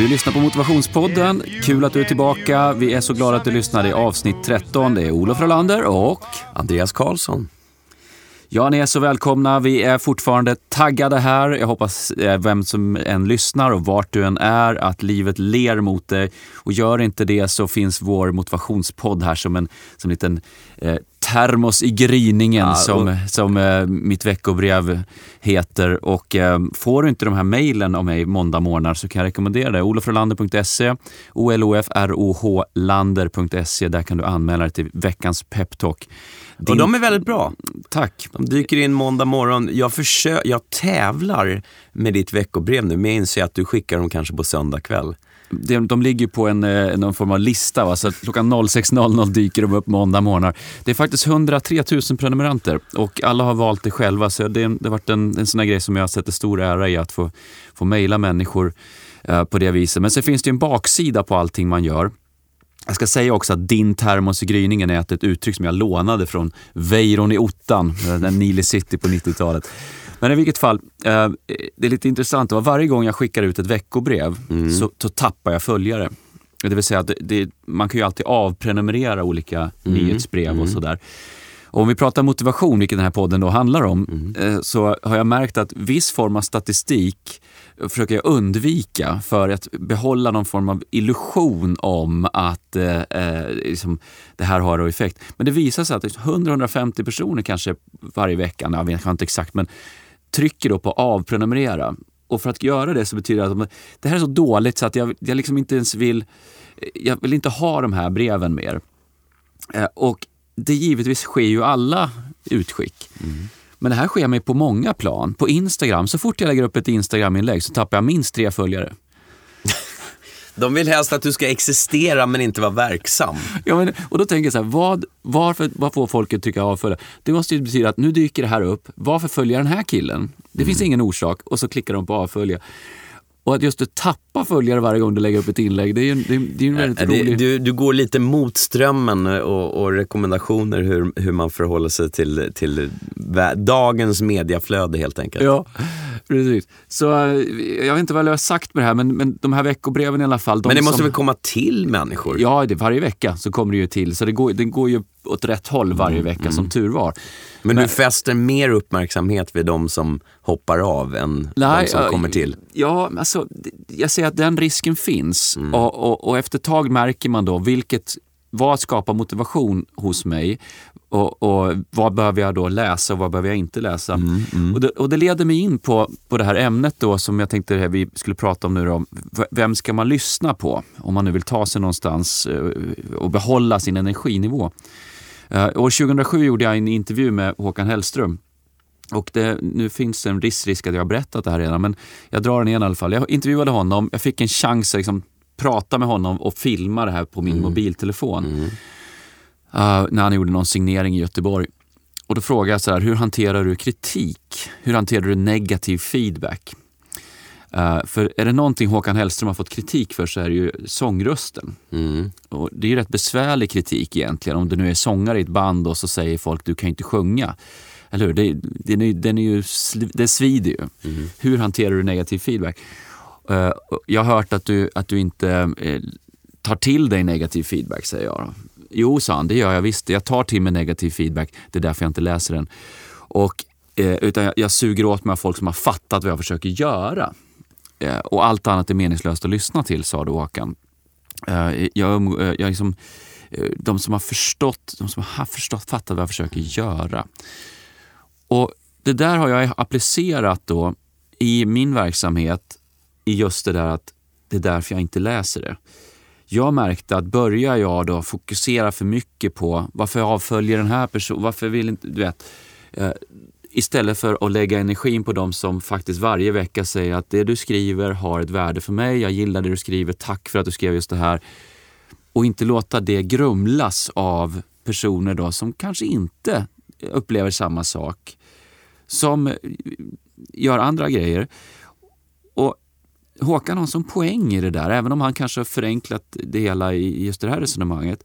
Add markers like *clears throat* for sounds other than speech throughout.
Du lyssnar på Motivationspodden. Kul att du är tillbaka. Vi är så glada att du lyssnade i avsnitt 13. Det är Olof Rolander och Andreas Karlsson. Ja, ni är så välkomna. Vi är fortfarande taggade här. Jag hoppas eh, vem som än lyssnar och vart du än är att livet ler mot dig. Och gör inte det så finns vår motivationspodd här som en som liten eh, termos i gryningen ja, och... som, som eh, mitt veckobrev heter. Och eh, får du inte de här mejlen av mig måndag morgnar så kan jag rekommendera det. olofrolander.se, olofrohlander.se. Där kan du anmäla dig till veckans peptalk. Din... Och de är väldigt bra. Tack. De dyker in måndag morgon. Jag, försö- jag tävlar med ditt veckobrev nu, men jag inser att du skickar dem kanske på söndag kväll. De, de ligger på en, eh, någon form av lista, va? så klockan 06.00 dyker de upp måndag morgnar. Det är faktiskt 103 000 prenumeranter och alla har valt det själva. Så det, det har varit en, en sån här grej som jag sätter stor ära i, att få, få mejla människor eh, på det viset. Men sen finns det en baksida på allting man gör. Jag ska säga också att din termos i gryningen är ett uttryck som jag lånade från Weiron i ottan, eh, den Nile City på 90-talet. Men i vilket fall, eh, det är lite intressant. Var varje gång jag skickar ut ett veckobrev mm. så, så, tappar jag följare. Det vill säga det, det, man kan ju alltid avprenumerera olika mm. nyhetsbrev och mm. sådär. Och om vi pratar motivation, vilket den här podden då handlar om, mm. Eh, så har jag märkt att viss form av statistik försöker jag undvika för att behålla någon form av illusion om att eh, eh liksom, det här har effekt. Men det visar sig att 100-150 personer kanske varje vecka, jag vet inte exakt, men trycker då på avprenumerera. Och för att göra det så betyder det att det här är så dåligt så att jag, jag liksom inte ens vill, jag vill inte ha de här breven mer. Eh, och det givetvis sker ju alla utskick. Mm. Men det här sker mig på många plan. På Instagram, så fort jag lägger upp ett Instagram-inlägg så tappar jag minst tre följare. De vill helst att du ska existera men inte vara verksam. Ja, men, och då tänker jag så här, vad, varför, vad får folk att tycka avfölja? Det måste ju betyda att nu dyker det här upp. Varför följer den här killen? Det mm. finns ingen orsak och så klickar de på avfölja. Och att just att tappa följare varje gång du lägger upp ett inlägg, det är ju det, det är en väldigt det, rolig... Du, du går lite mot strömmen och, och rekommendationer hur, hur man förhåller sig till, till dagens mediaflöde helt enkelt. Ja, precis. Så eh, jag vet inte vad jag har sagt med det här, men, men de här veckobreven i alla fall. De men det måste som... väl komma till människor? Ja, det, varje vecka så kommer det ju till. Så det går, det går ju åt rätt håll varje mm, vecka mm. som tur var. Men, Men, du fäster mer uppmärksamhet vid de som hoppar av än nej, de som kommer till? Ja, alltså, jag säger att den risken finns. Mm. Och, och, och, efter ett tag märker man då vilket, vad skapar motivation hos mig och, och, vad behöver jag då läsa och vad behöver jag inte läsa? Mm, mm. Och, det, och, det, leder mig in på, på det här ämnet då som jag tänkte vi skulle prata om nu då. Vem ska man lyssna på om man nu vill ta sig någonstans eh, och behålla sin energinivå? År 2007 gjorde jag en intervju med Håkan Hellström. Och det, nu finns det en viss risk att jag har berättat det här redan, men jag drar den igen i alla fall. Jag intervjuade honom, jag fick en chans att liksom prata med honom och filma det här på min mm. mobiltelefon. Mm. Uh, när han gjorde någon signering i Göteborg. Och då frågade jag så här, hur hanterar du kritik? Hur hanterar du negativ feedback? Uh, för är det någonting Håkan Hellström har fått kritik för så är det ju sångrösten. Mm. Och det är ju rätt besvärlig kritik egentligen. Om du nu är sångare i ett band och så säger folk du kan inte sjunga. Eller hur? Det, den är, den är ju, det svider ju. Mm. Hur hanterar du negativ feedback? Eh, jag har hört att du, att du inte eh, tar till dig negativ feedback, säger jag. Jo, sa han, det gör jag visst. Jag tar till mig negativ feedback. Det är därför jag inte läser den. Och, eh, utan jag, jag suger åt mig av folk som har fattat vad jag försöker göra. Och allt annat är meningslöst att lyssna till, sa då Håkan. Jag, jag liksom, de som har förstått, de som har förstått, fattat vad jag försöker göra. Och Det där har jag applicerat då i min verksamhet i just det där att det är därför jag inte läser det. Jag märkte att börjar jag då fokusera för mycket på varför jag avföljer den här personen, varför vill inte, du vet, eh, istället för att lägga energin på de som faktiskt varje vecka säger att det du skriver har ett värde för mig, jag gillar det du skriver, tack för att du skrev just det här. Och inte låta det grumlas av personer då som kanske inte upplever samma sak, som gör andra grejer. Och Håkan har en sån poäng i det där, även om han kanske har förenklat det hela i just det här resonemanget.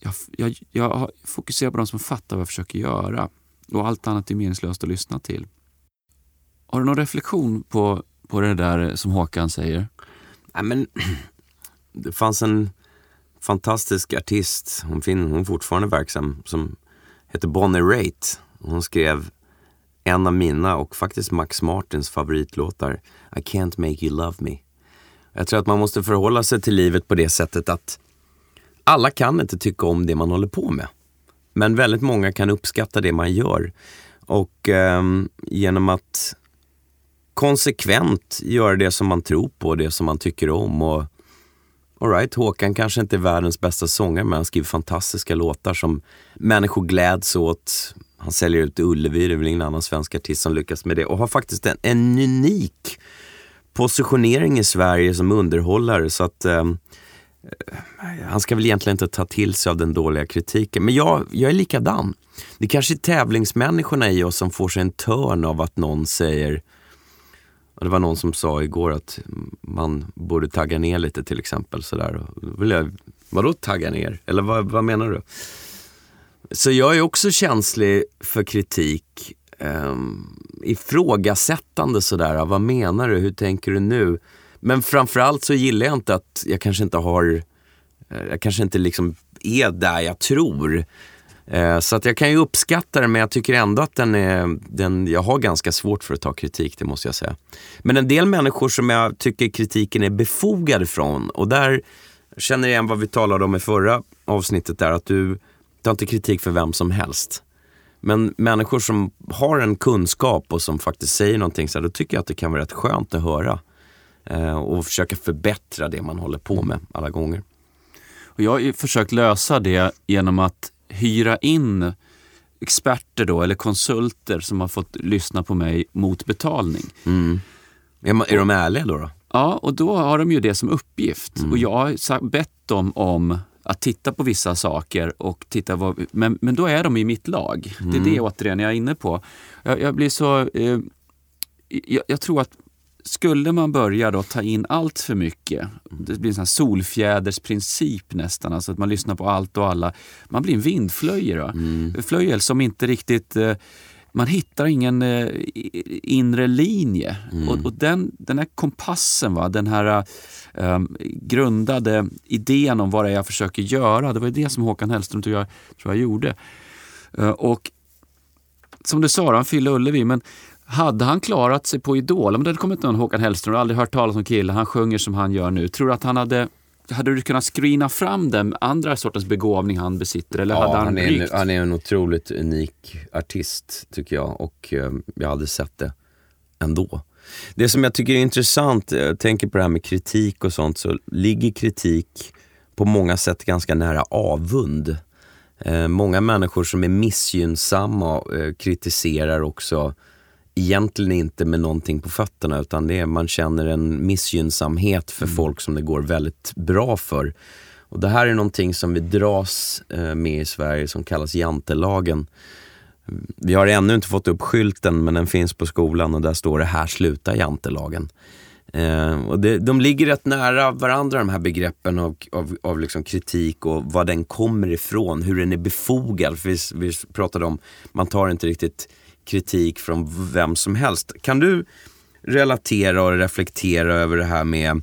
Jag, jag, jag fokuserar på de som fattar vad jag försöker göra och allt annat är meningslöst att lyssna till. Har du någon reflektion på, på det där som Håkan säger? Ja, men, *clears throat* det fanns en fantastisk artist, hon, fin, hon är fortfarande verksam, som heter Bonnie Raitt. Hon skrev en av mina och faktiskt Max Martins favoritlåtar, I can't make you love me. Jag tror att man måste förhålla sig till livet på det sättet att alla kan inte tycka om det man håller på med. Men väldigt många kan uppskatta det man gör. Och eh, genom att konsekvent göra det som man tror på, det som man tycker om. Och Alright, Håkan kanske inte är världens bästa sångare men han skriver fantastiska låtar som människor gläds åt. Han säljer ut Ullevi, det är väl ingen annan svensk artist som lyckas med det och har faktiskt en, en unik positionering i Sverige som underhållare så att eh, eh han ska väl egentligen inte ta till sig av den dåliga kritiken. Men jag, jag är likadan. Det kanske är tävlingsmänniskorna i oss som får sig en törn av att någon säger det var någon som sa igår att man borde tagga ner lite till exempel. Sådär. Vill jag, vadå tagga ner? Eller vad, vad menar du? Så jag är också känslig för kritik. Um, ifrågasättande sådär. Vad menar du? Hur tänker du nu? Men framförallt så gillar jag inte att jag kanske inte har, eh, jag kanske inte liksom är där jag tror. Eh, så att jag kan ju uppskatta den men jag tycker ändå att den är, den, jag har ganska svårt för att ta kritik, det måste jag säga. Men en del människor som jag tycker kritiken är befogad från och där känner jag igen vad vi talade om i förra avsnittet där, att du tar inte kritik för vem som helst. Men människor som har en kunskap och som faktiskt säger någonting, så här, då tycker jag att det kan vara rätt skönt att höra. Eh, och försöka förbättra det man håller på med alla gånger. Och jag har försökt lösa det genom att hyra in experter då, eller konsulter som har fått lyssna på mig mot betalning. Mm. Är, är de ärliga då, då? Ja, och då har de ju det som uppgift. Mm. Och jag har bett dem om att titta på vissa saker. och titta vad, men, men då är de i mitt lag. Mm. Det är det mm. återigen jag är inne på. Jag, jag blir så... Eh, jag, jag, tror att skulle man börja då ta in allt för mycket, det blir en sån solfjädersprincip nästan, alltså att man lyssnar på allt och alla. Man blir en vindflöjel. Mm. Flöjel som inte riktigt eh, man hittar ingen eh, inre linje. Mm. Och, och, den, den här kompassen, va? den här eh, grundade idén om vad det är jag försöker göra, det var det som Håkan Hellström tror jag, tror jag gjorde. Eh, och som du sa, han fyllde Ullevi, men hade han klarat sig på Idol, om det hade kommit någon Håkan Hellström, du har aldrig hört talas om killen, han sjunger som han gör nu. Tror du att han hade hade du kunnat screena fram den andra sortens begåvning han besitter? Eller ja, hade han, han, är en, han är en otroligt unik artist tycker jag och eh, jag hade sett det ändå. Det som jag tycker är intressant, jag eh, tänker på det här med kritik och sånt, så ligger kritik på många sätt ganska nära avund. Eh, många människor som är missgynnsamma eh, kritiserar också egentligen inte med någonting på fötterna utan det är, man känner en missgynnsamhet för mm. folk som det går väldigt bra för. Och Det här är någonting som vi dras eh, med i Sverige som kallas jantelagen. Vi har ännu inte fått upp skylten men den finns på skolan och där står det här slutar jantelagen. Eh, och det, de ligger rätt nära varandra de här begreppen av, av, av liksom kritik och var den kommer ifrån, hur den är befogad. För vi, vi pratade om, man tar inte riktigt kritik från vem som helst. Kan du relatera och reflektera över det här med,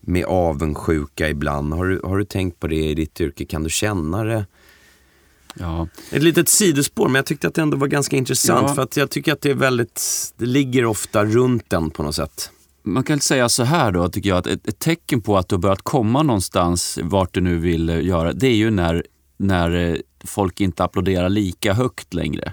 med avundsjuka ibland? Har du, har du tänkt på det i ditt yrke? Kan du känna det? Ja. Ett litet sidospår, men jag tyckte att det ändå var ganska intressant. Ja. För att jag tycker att det är väldigt, det ligger ofta runt den på något sätt. Man kan säga så här då, tycker jag, att ett, ett tecken på att du har börjat komma någonstans, vart du nu vill göra, det är ju när, när folk inte applåderar lika högt längre.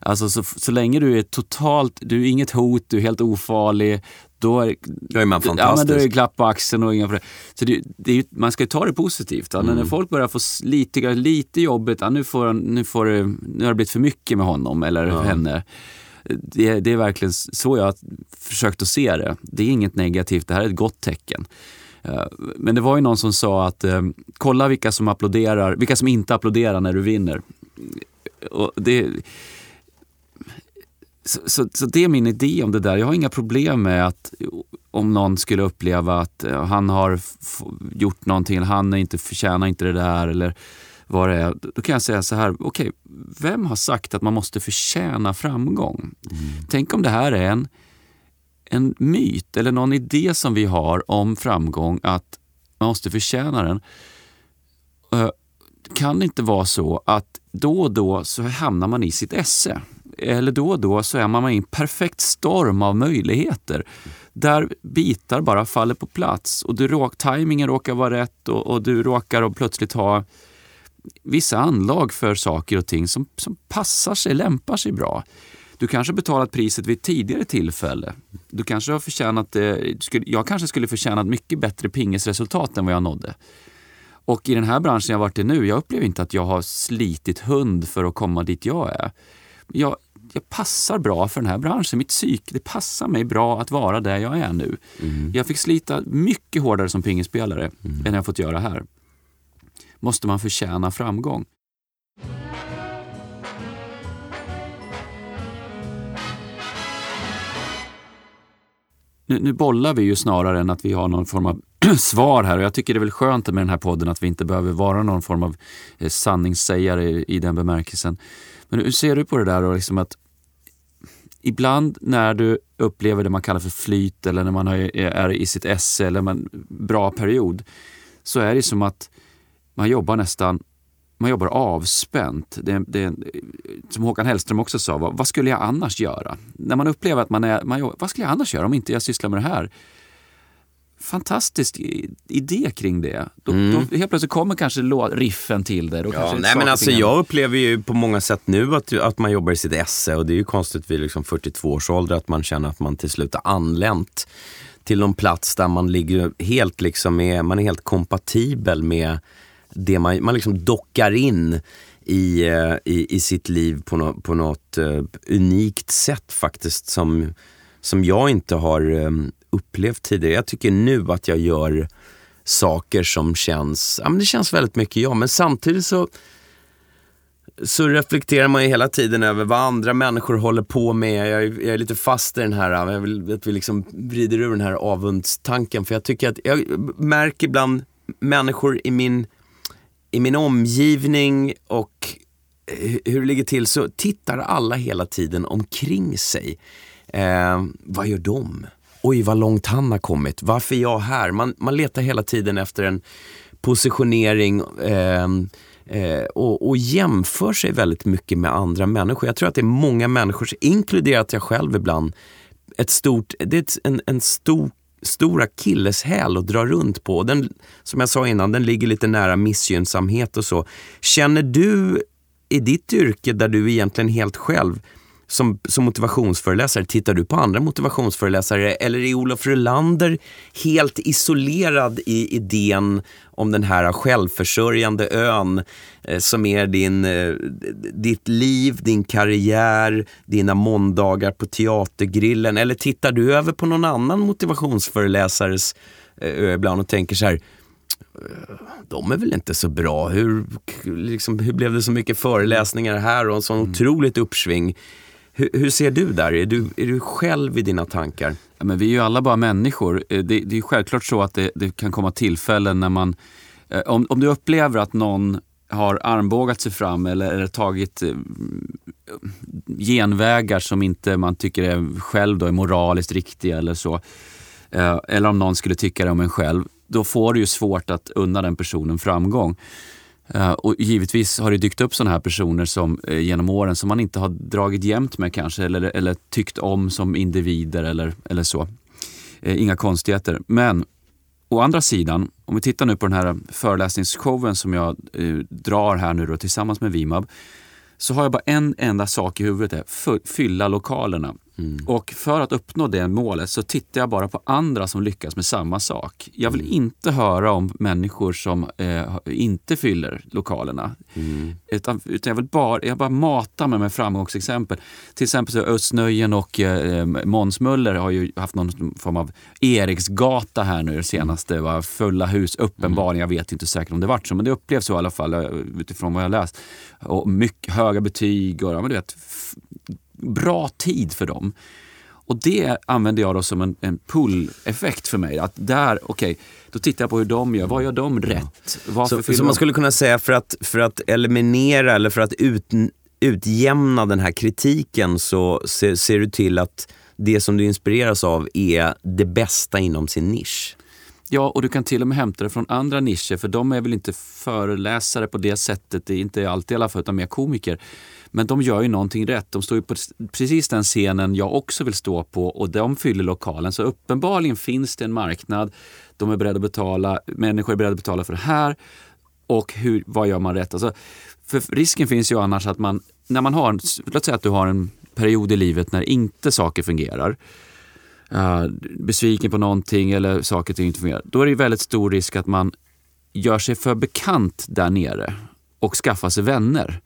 Alltså så, så länge du är totalt, du är inget hot, du är helt ofarlig. Då är, då är man fantastisk. Ja, men då är det klapp på axeln och inga Så det, det är, man ska ju ta det positivt. Mm. När folk börjar få lite, lite jobbigt, ja, nu, får, nu, får, nu har det blivit för mycket med honom eller ja. henne. Det, det, är verkligen så jag har försökt att se det. Det är inget negativt, det här är ett gott tecken. Men det var ju någon som sa att eh, kolla vilka som applåderar, vilka som inte applåderar när du vinner. Och det, så, så, så, det är min idé om det där. Jag har inga problem med att om någon skulle uppleva att eh, han har gjort någonting, han inte förtjänar inte det där eller vad det är. Då kan jag säga så här, okej, okay, vem har sagt att man måste förtjäna framgång? Mm. Tänk om det här är en, en myt eller någon idé som vi har om framgång att man måste förtjäna den. Uh, kan det inte vara så att då och då så hamnar man i sitt esse. Eller då och då så är man i en perfekt storm av möjligheter. Där bitar bara faller på plats och du råk, tajmingen råkar vara rätt och, och du råkar och plötsligt ha vissa anlag för saker och ting som, som passar sig, lämpar sig bra. Du kanske betalat priset vid ett tidigare tillfälle. Du kanske har förtjänat, eh, jag kanske skulle förtjänat mycket bättre pingisresultat än vad jag nådde. Och i den här branschen jag varit i nu, jag upplever inte att jag har slitit hund för att komma dit jag är. Jag, jag passar bra för den här branschen. Mitt psyke, det passar mig bra att vara där jag är nu. Mm. Jag fick slita mycket hårdare som pingisspelare mm. än jag fått göra här. Måste man förtjäna framgång? Nu, nu bollar vi ju snarare än att vi har någon form av *clears throat* svar här och jag tycker det är väl skönt med den här podden att vi inte behöver vara någon form av eh, sanningssägare i, i den bemärkelsen. Men hur ser du på det där och liksom att ibland när du upplever det man kallar för flyt eller när man eh, är i sitt esse eller en bra period så är det som att man jobbar nästan man jobbar avspänt. Det, det, som Håkan Hellström också sa, vad, vad, skulle jag annars göra? När man upplever att man är, man, vad skulle jag annars göra om inte jag sysslar med det här? fantastisk idé kring det. Då, mm. då helt plötsligt kommer kanske riffen till det. Då ja, nej, men alltså, jag upplever ju på många sätt nu att, att man jobbar i sitt esse och det är ju konstigt vid liksom 42 års ålder att man känner att man till slut har anlänt till någon plats där man ligger helt liksom med, man är helt kompatibel med det man, man liksom dockar in i, eh, i, i sitt liv på, no, på något uh, unikt sätt faktiskt som, som jag inte har um, upplevt tidigare. Jag tycker nu att jag gör saker som känns, ja men det känns väldigt mycket jag, men samtidigt så så reflekterar man ju hela tiden över vad andra människor håller på med. Jag är, jag är lite fast i den här, jag vill att vi liksom vrider ur den här avundstanken. För jag tycker att, jag märker ibland människor i min, i min omgivning och eh, hur det ligger till så tittar alla hela tiden omkring sig. Eh, vad gör de? oj vad långt han har kommit, varför är jag här? Man, man letar hela tiden efter en positionering eh, eh, och, och jämför sig väldigt mycket med andra människor. Jag tror att det är många människor, inkluderat jag själv ibland, ett stort, det är en, en stor stora killeshäl att dra runt på. Den, som jag sa innan, den ligger lite nära missgynnsamhet och så. Känner du i ditt yrke där du egentligen helt själv som, som motivationsföreläsare, tittar du på andra motivationsföreläsare eller är Olof Rulander helt isolerad i idén om den här självförsörjande ön eh, som är din, eh, ditt liv, din karriär, dina måndagar på teatergrillen? Eller tittar du över på någon annan motivationsföreläsares eh, ibland och tänker så här, de är väl inte så bra. Hur, liksom, hur blev det så mycket föreläsningar här och en sån mm. otroligt uppsving? Hur, hur, ser du där? Är du, är du själv i dina tankar? Ja, men vi är ju alla bara människor. Eh, det, det är självklart så att det, det, kan komma tillfällen när man... Eh, om, om du upplever att någon har armbågat sig fram eller, eller tagit eh, genvägar som inte man tycker är själv då är moraliskt riktiga eller så. Eh, eller om någon skulle tycka det om en själv. Då får du ju svårt att unna den personen framgång. Eh, och givetvis har det dykt upp sådana här personer som, eh, genom åren som man inte har dragit jämt med kanske eller, eller tyckt om som individer eller, eller så. Eh, inga konstigheter. Men å andra sidan, om vi tittar nu på den här föreläsningsshowen som jag drar här nu då, tillsammans med Vimab så har jag bara en enda sak i huvudet, fylla lokalerna. Mm. Och för att uppnå det målet så tittar jag bara på andra som lyckas med samma sak. Jag vill mm. inte höra om människor som eh, inte fyller lokalerna. Mm. Utan, utan, jag vill bara, jag bara mata mig med framgångsexempel. Till exempel så Östnöjen och eh, Måns Möller har ju haft någon form av Eriksgata här nu det senaste. Va? Fulla hus, uppenbarligen. Jag vet inte säkert om det vart så, men det upplevs så i alla fall eh, utifrån vad jag läst. Och mycket höga betyg och ja, men du vet, bra tid för dem. Och det använder jag då som en, en pull-effekt för mig. Att där, okej, okay, då tittar jag på hur de gör. Vad gör de rätt? så, så man skulle kunna säga för att, för att eliminera eller för att ut, utjämna den här kritiken så ser, ser du till att det som du inspireras av är det bästa inom sin nisch. Ja, och du kan till och med hämta det från andra nischer för de är väl inte föreläsare på det sättet, det är inte alltid i alla fall, utan mer komiker. Men de gör ju någonting rätt. De står ju på precis den scenen jag också vill stå på och de fyller lokalen. Så uppenbarligen finns det en marknad. De är beredda att betala, människor är beredda att betala för det här. Och hur, vad gör man rätt? Alltså, för risken finns ju annars att man, när man har, låt säga att du har en period i livet när inte saker fungerar. Uh, besviken på någonting eller saker och ting inte fungerar. Då är det väldigt stor risk att man gör sig för bekant där nere och skaffar sig vänner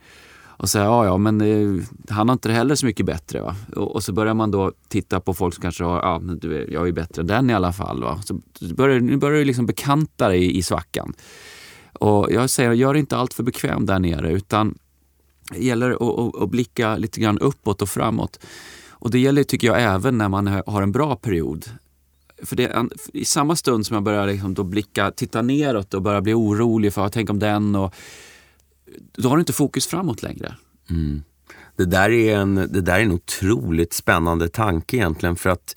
och säga ja, ja, men eh, han har inte det heller så mycket bättre. Va? Och, och, så börjar man då titta på folk som kanske har, ja, men du, jag är bättre än den i alla fall. Va? Så börjar, nu börjar du liksom bekanta dig i, i svackan. Och jag säger, gör inte allt för bekväm där nere utan det gäller att, att, att blicka lite grann uppåt och framåt. Och det gäller tycker jag även när man har en bra period. För det, I samma stund som jag börjar liksom då blicka, titta neråt och börja bli orolig för, tänk om den och då har du inte fokus framåt längre. Mm. Det, där är en, det där är en otroligt spännande tanke egentligen för att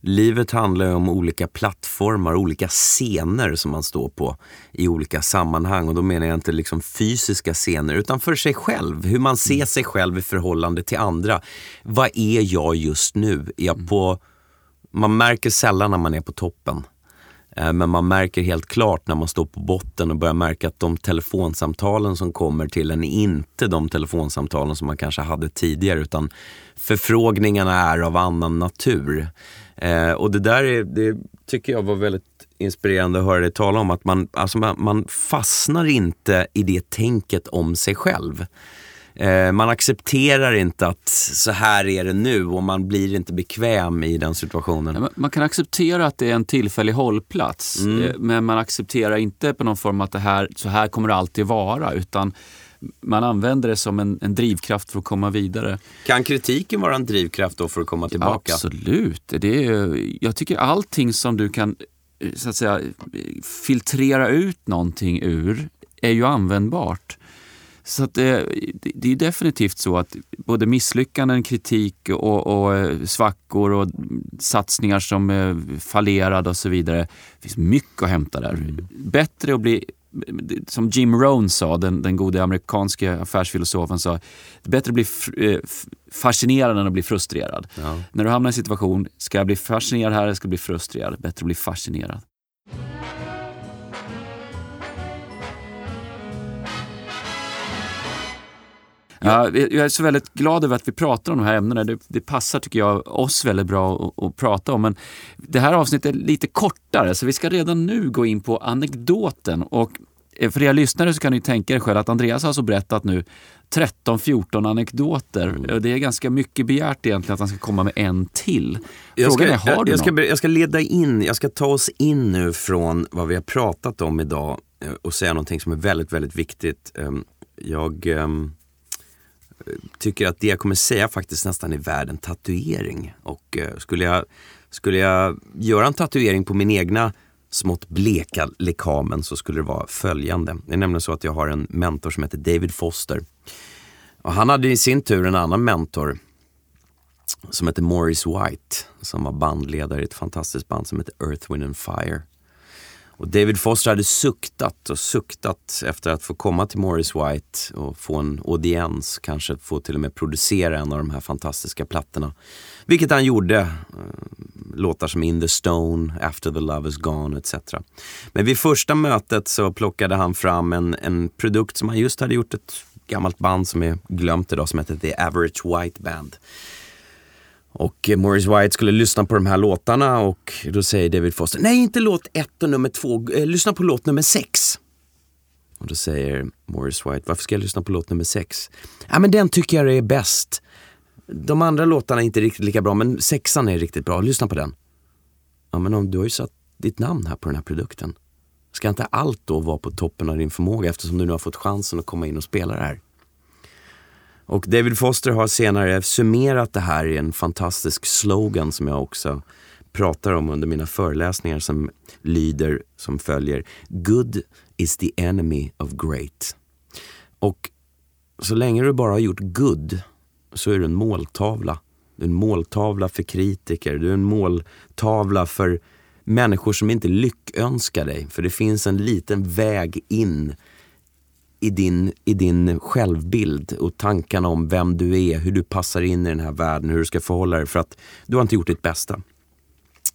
livet handlar om olika plattformar, olika scener som man står på i olika sammanhang. Och då menar jag inte liksom fysiska scener utan för sig själv. Hur man ser mm. sig själv i förhållande till andra. Vad är jag just nu? Är jag mm. på... Man märker sällan när man är på toppen. Eh, men man märker helt klart när man står på botten och börjar märka att de telefonsamtalen som kommer till en är inte de telefonsamtalen som man kanske hade tidigare utan förfrågningarna är av annan natur. Eh, och det där är, det tycker jag var väldigt inspirerande att höra dig tala om. Att man, alltså man, man fastnar inte i det tänket om sig själv. Eh, man accepterar inte att så här är det nu och man blir inte bekväm i den situationen. Man kan acceptera att det är en tillfällig hållplats mm. Eh, men man accepterar inte på någon form att det här, så här kommer det alltid vara utan man använder det som en, en, drivkraft för att komma vidare. Kan kritiken vara en drivkraft då för att komma tillbaka? Absolut. Det är, jag tycker allting som du kan eh, så att säga, filtrera ut någonting ur är ju användbart. Så att det, det är definitivt så att både misslyckanden, kritik och, och eh, svackor och satsningar som är fallerade och så vidare. Det finns mycket att hämta där. Mm. Bättre att bli som Jim Rohn sa, den, den gode amerikanske affärsfilosofen sa, det är bättre att bli eh, fascinerad än att bli frustrerad. Ja. När du hamnar i en situation, ska jag bli fascinerad här eller ska jag bli frustrerad? Bättre att bli fascinerad. Ja, jag är så väldigt glad över att vi pratar om de här ämnena. Det, det passar, tycker jag, oss väldigt bra att, att, prata om. Men det här avsnittet är lite kortare, så vi ska redan nu gå in på anekdoten. Och eh, för er lyssnare så kan ni tänka er själv att Andreas har alltså berättat nu 13-14 anekdoter. Mm. Det är ganska mycket begärt egentligen att han ska komma med en till. Frågan ska, är, har du jag, ska, jag ska leda in, jag ska ta oss in nu från vad vi har pratat om idag eh, och säga någonting som är väldigt, väldigt viktigt. Ehm, jag ehm, tycker att det jag kommer säga faktiskt nästan är värd en tatuering. Och eh, skulle, jag, skulle jag göra en tatuering på min egna smått bleka lekamen så skulle det vara följande. Det är nämligen så att jag har en mentor som heter David Foster. Och han hade i sin tur en annan mentor som heter Morris White som var bandledare i ett fantastiskt band som heter Earth, Wind and Fire. Och David Foster hade suktat och suktat efter att få komma till Morris White och få en audiens, kanske få till och med producera en av de här fantastiska plattorna. Vilket han gjorde. Eh, låtar som In the Stone, After the Love is Gone etc. Men vid första mötet så plockade han fram en, en produkt som han just hade gjort ett gammalt band som är glömt idag som heter The Average White Band. Och eh, Morris White skulle lyssna på de här låtarna och då säger David Foster, nej inte låt ett och nummer två, eh, lyssna på låt nummer sex. Och då säger Morris White, varför ska jag lyssna på låt nummer sex? Ja men den tycker jag är bäst. De andra låtarna är inte riktigt lika bra men sexan är riktigt bra, lyssna på den. Ja men om du har ju satt ditt namn här på den här produkten. Ska inte allt då vara på toppen av din förmåga eftersom du nu har fått chansen att komma in och spela det här? Och David Foster har senare summerat det här i en fantastisk slogan som jag också pratar om under mina föreläsningar som lyder som följer Good is the enemy of great. Och så länge du bara har gjort good så är du en måltavla Du är en måltavla för kritiker, du är en måltavla för människor som inte lyckönskar dig. För det finns en liten väg in i din, i din självbild och tankarna om vem du är, hur du passar in i den här världen, hur du ska förhålla dig för att du har inte gjort ditt bästa.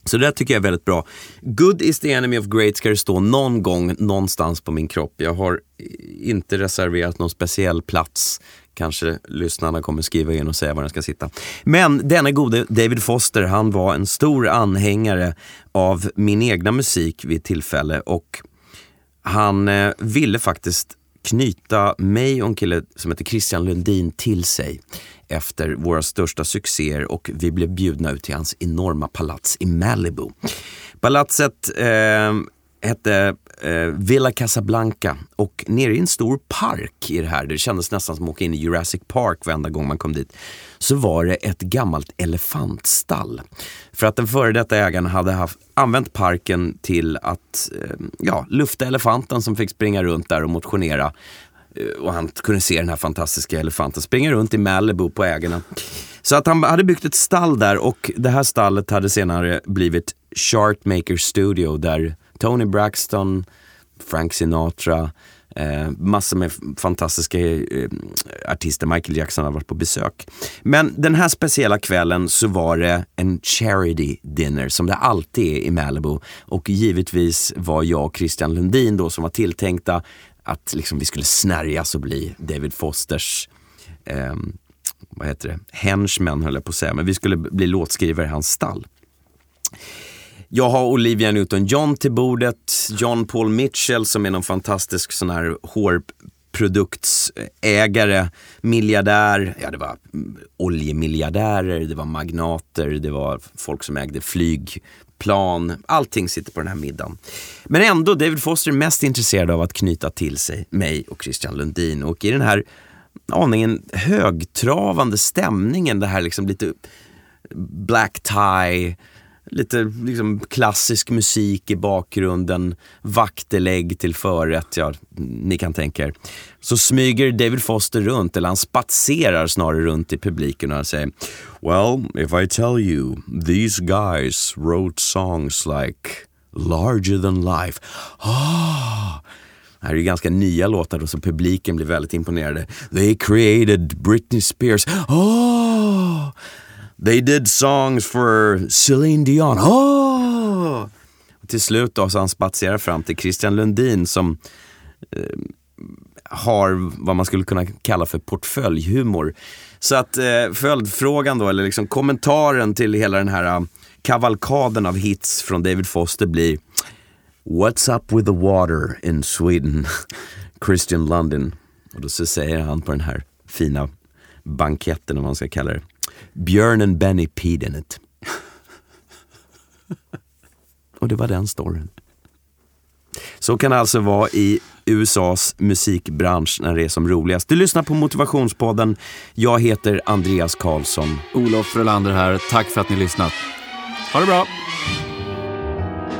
Så det där tycker jag är väldigt bra. Good is the enemy of great ska det stå någon gång någonstans på min kropp. Jag har inte reserverat någon speciell plats. Kanske lyssnarna kommer skriva in och säga var den ska sitta. Men denna gode David Foster, han var en stor anhängare av min egna musik vid ett tillfälle och han eh, ville faktiskt knyta mig och en kille som heter Christian Lundin till sig efter våra största succéer och vi blev bjudna ut till hans enorma palats i Malibu. Palatset eh, hette eh, Villa Casablanca och nere i en stor park i det här, det kändes nästan som att åka in i Jurassic Park varenda gång man kom dit, så var det ett gammalt elefantstall. För att den före detta ägaren hade haft, använt parken till att eh, ja, lufta elefanten som fick springa runt där och motionera eh, och han kunde se den här fantastiska elefanten springa runt i Malibu på ägarna. Så att han hade byggt ett stall där och det här stallet hade senare blivit Chartmaker Studio där Tony Braxton, Frank Sinatra, eh, massor med fantastiska eh, artister. Michael Jackson har varit på besök. Men den här speciella kvällen så var det en charity dinner som det alltid är i Malibu. Och givetvis var jag och Christian Lundin då som var tilltänkta att liksom vi skulle snärjas och bli David Fosters eh, vad heter det, henchmen höll jag på att säga, men vi skulle bli låtskrivare i hans stall. Jag har Olivia Newton-John till bordet, John Paul Mitchell som är någon fantastisk sån här hårproduktsägare, miljardär, ja det var oljemiljardärer, det var magnater, det var folk som ägde flygplan, allting sitter på den här middagen. Men ändå, David Foster är mest intresserad av att knyta till sig mig och Christian Lundin. Och i den här aningen högtravande stämningen, det här liksom lite black tie, lite liksom klassisk musik i bakgrunden, vaktelägg till förrätt, ja, ni kan tänka er. Så smyger David Foster runt, eller han spatserar snarare runt i publiken och han säger Well, if I tell you, these guys wrote songs like larger than life. Oh. det här är ju ganska nya låtar då, så publiken blir väldigt imponerade. They created Britney Spears. Oh! They did songs for Celine Dion. Oh! till slut då, så han spatserar fram till Christian Lundin som eh, har vad man skulle kunna kalla för portföljhumor. Så att eh, följdfrågan då, eller liksom kommentaren till hela den här eh, kavalkaden av hits från David Foster blir What's up with the water in Sweden? *laughs* Christian London. Och då så säger han på den här fina banketten, om man ska kalla det. Björnen Benny peed in it. Och det var den storyn. Så kan det alltså vara i USAs musikbransch när det är som roligast. Du lyssnar på Motivationspodden. Jag heter Andreas Karlsson. Olof Frölander här. Tack för att ni lyssnat. Ha det bra!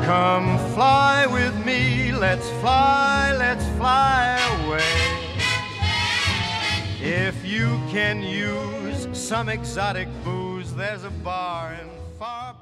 Come fly with me, let's fly, let's fly away. If you can use some exotic booze, there's a bar in far